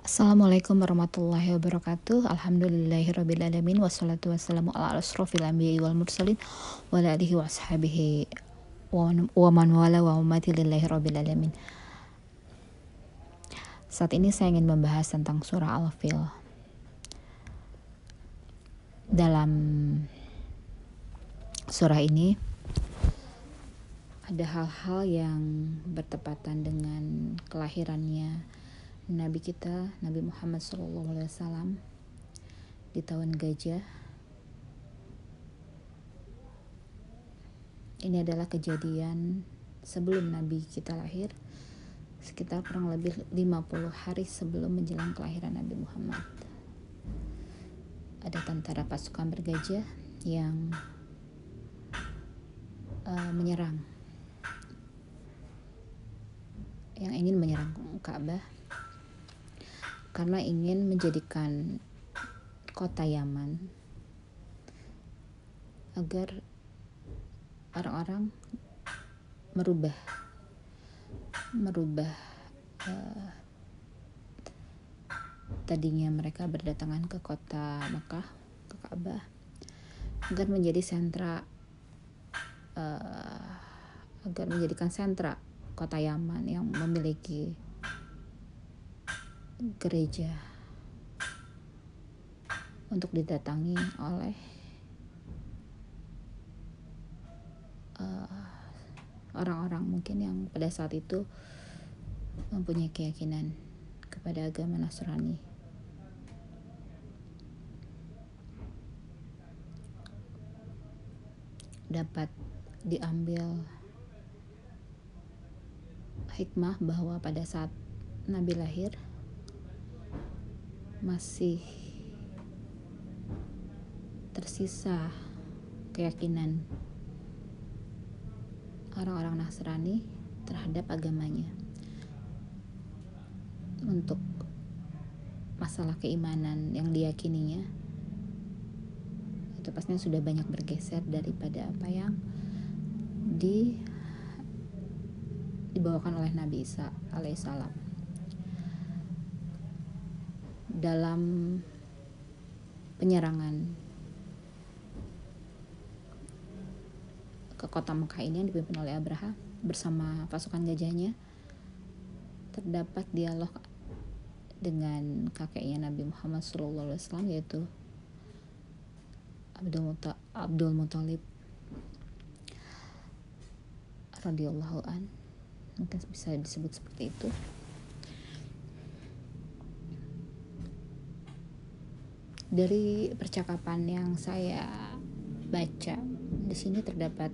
Assalamualaikum warahmatullahi wabarakatuh. Alhamdulillahirrabbilalamin. Wassalatu wassalamu ala asrafil anbiya wal mursalin Wa alihi wa Wa man wala wa umati lillahi rabbil alamin Saat ini saya ingin membahas tentang surah Al-Fil. Dalam surah ini Ada hal-hal yang bertepatan dengan kelahirannya Nabi kita Nabi Muhammad SAW di tahun gajah. Ini adalah kejadian sebelum Nabi kita lahir sekitar kurang lebih 50 hari sebelum menjelang kelahiran Nabi Muhammad. Ada tentara pasukan bergajah yang uh, menyerang. Yang ingin menyerang Ka'bah karena ingin menjadikan kota Yaman agar orang-orang merubah merubah uh, tadinya mereka berdatangan ke kota Mekah ke Ka'bah agar menjadi sentra uh, agar menjadikan sentra kota Yaman yang memiliki gereja untuk didatangi oleh eh, orang-orang uh, mungkin yang pada saat itu mempunyai keyakinan kepada agama Nasrani. Dapat diambil hikmah bahwa pada saat Nabi lahir masih tersisa keyakinan orang-orang Nasrani terhadap agamanya. Untuk masalah keimanan yang diyakininya itu pastinya sudah banyak bergeser daripada apa yang di dibawakan oleh Nabi Isa alaihissalam dalam penyerangan ke kota Mekah ini yang dipimpin oleh Abraha bersama pasukan gajahnya terdapat dialog dengan kakeknya Nabi Muhammad SAW yaitu Abdul, Muta, Abdul Muthalib radhiyallahu an. Mungkin bisa disebut seperti itu dari percakapan yang saya baca di sini terdapat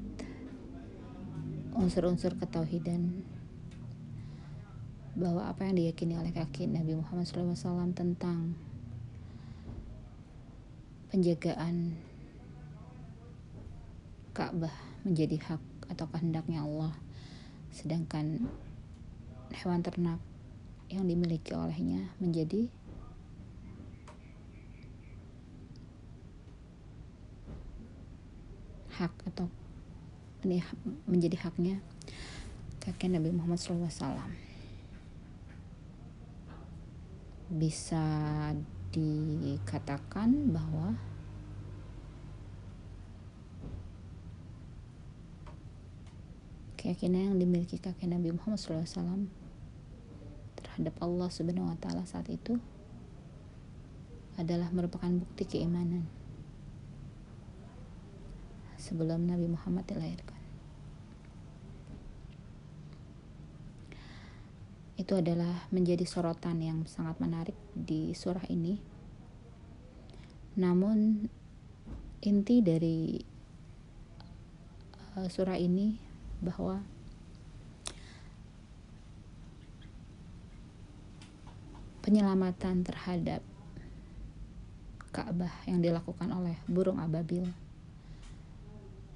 unsur-unsur ketauhidan bahwa apa yang diyakini oleh kaki Nabi Muhammad SAW tentang penjagaan Ka'bah menjadi hak atau kehendaknya Allah. Sedangkan hewan ternak yang dimiliki olehnya menjadi hak atau ini menjadi haknya kakek Nabi Muhammad SAW bisa dikatakan bahwa keyakinan yang dimiliki kakek Nabi Muhammad SAW terhadap Allah Subhanahu Wa Taala saat itu adalah merupakan bukti keimanan sebelum Nabi Muhammad dilahirkan. Itu adalah menjadi sorotan yang sangat menarik di surah ini. Namun inti dari uh, surah ini bahwa penyelamatan terhadap Ka'bah yang dilakukan oleh burung ababil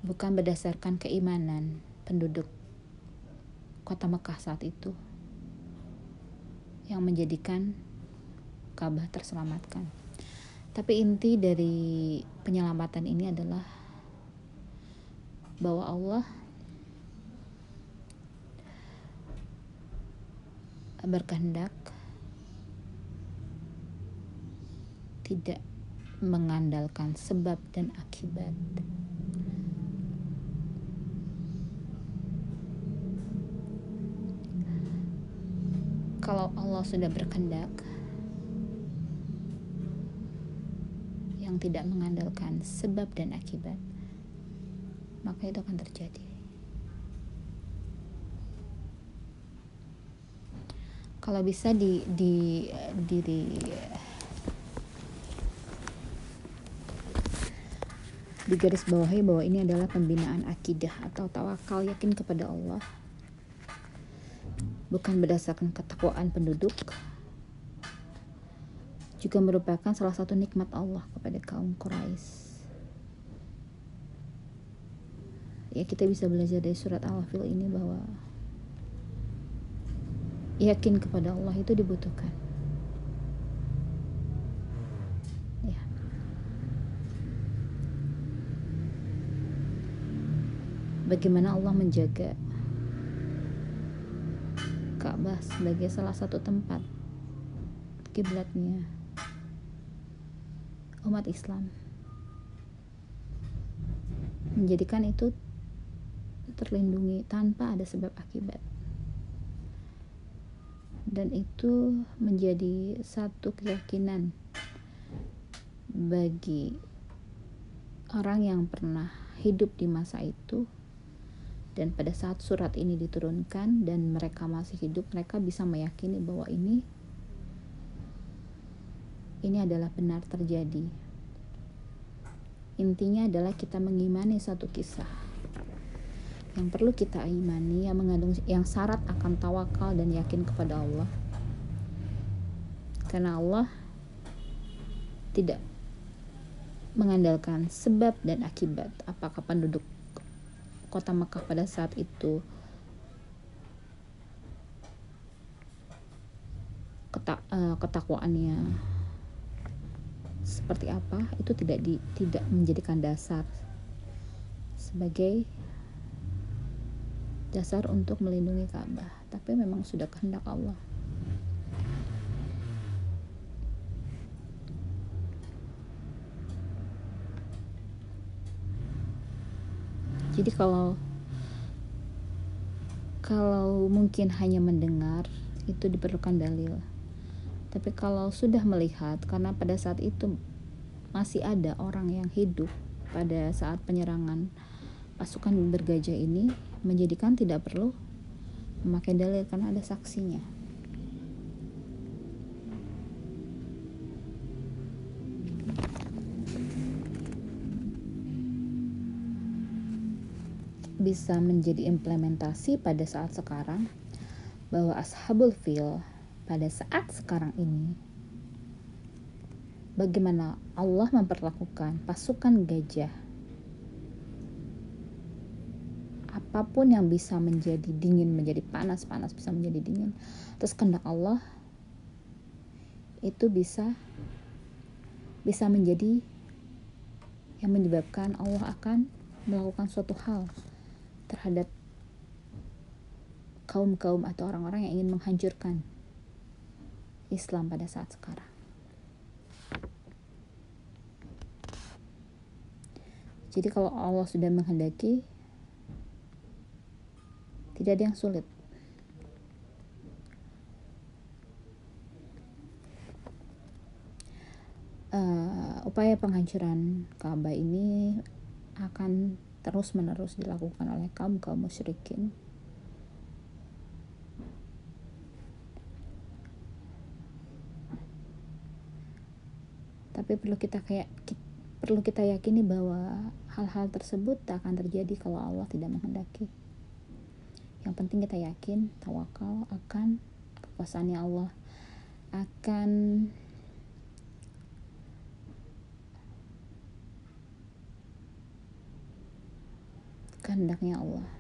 bukan berdasarkan keimanan penduduk kota Mekah saat itu yang menjadikan Ka'bah terselamatkan. Tapi inti dari penyelamatan ini adalah bahwa Allah berkehendak tidak mengandalkan sebab dan akibat. Kalau Allah sudah berkehendak yang tidak mengandalkan sebab dan akibat, maka itu akan terjadi. Kalau bisa di di diri di garis bawahi bahwa ini adalah pembinaan akidah atau tawakal yakin kepada Allah bukan berdasarkan ketakwaan penduduk juga merupakan salah satu nikmat Allah kepada kaum Quraisy. Ya kita bisa belajar dari surat Al-Fil ini bahwa yakin kepada Allah itu dibutuhkan. bagaimana Allah menjaga Ka'bah sebagai salah satu tempat kiblatnya umat Islam. Menjadikan itu terlindungi tanpa ada sebab akibat. Dan itu menjadi satu keyakinan bagi orang yang pernah hidup di masa itu dan pada saat surat ini diturunkan dan mereka masih hidup mereka bisa meyakini bahwa ini ini adalah benar terjadi. Intinya adalah kita mengimani satu kisah. Yang perlu kita imani yang mengandung yang syarat akan tawakal dan yakin kepada Allah. Karena Allah tidak mengandalkan sebab dan akibat. Apakah penduduk kota Mekah pada saat itu. Ketak, uh, ketakwaannya seperti apa itu tidak di, tidak menjadikan dasar sebagai dasar untuk melindungi Ka'bah. Tapi memang sudah kehendak Allah jadi kalau kalau mungkin hanya mendengar itu diperlukan dalil. Tapi kalau sudah melihat karena pada saat itu masih ada orang yang hidup pada saat penyerangan pasukan bergajah ini menjadikan tidak perlu memakai dalil karena ada saksinya bisa menjadi implementasi pada saat sekarang bahwa ashabul fil pada saat sekarang ini bagaimana Allah memperlakukan pasukan gajah apa pun yang bisa menjadi dingin menjadi panas panas bisa menjadi dingin terus kehendak Allah itu bisa bisa menjadi yang menyebabkan Allah akan melakukan suatu hal terhadap kaum-kaum atau orang-orang yang ingin menghancurkan Islam pada saat sekarang. Jadi kalau Allah sudah menghendaki tidak ada yang sulit. Uh, upaya penghancuran Ka'bah ini akan terus-menerus dilakukan oleh kaum kaum musyrikin. Tapi perlu kita kayak perlu kita yakini bahwa hal-hal tersebut tak akan terjadi kalau Allah tidak menghendaki. Yang penting kita yakin, tawakal akan kekuasaannya Allah, akan kehendaknya Allah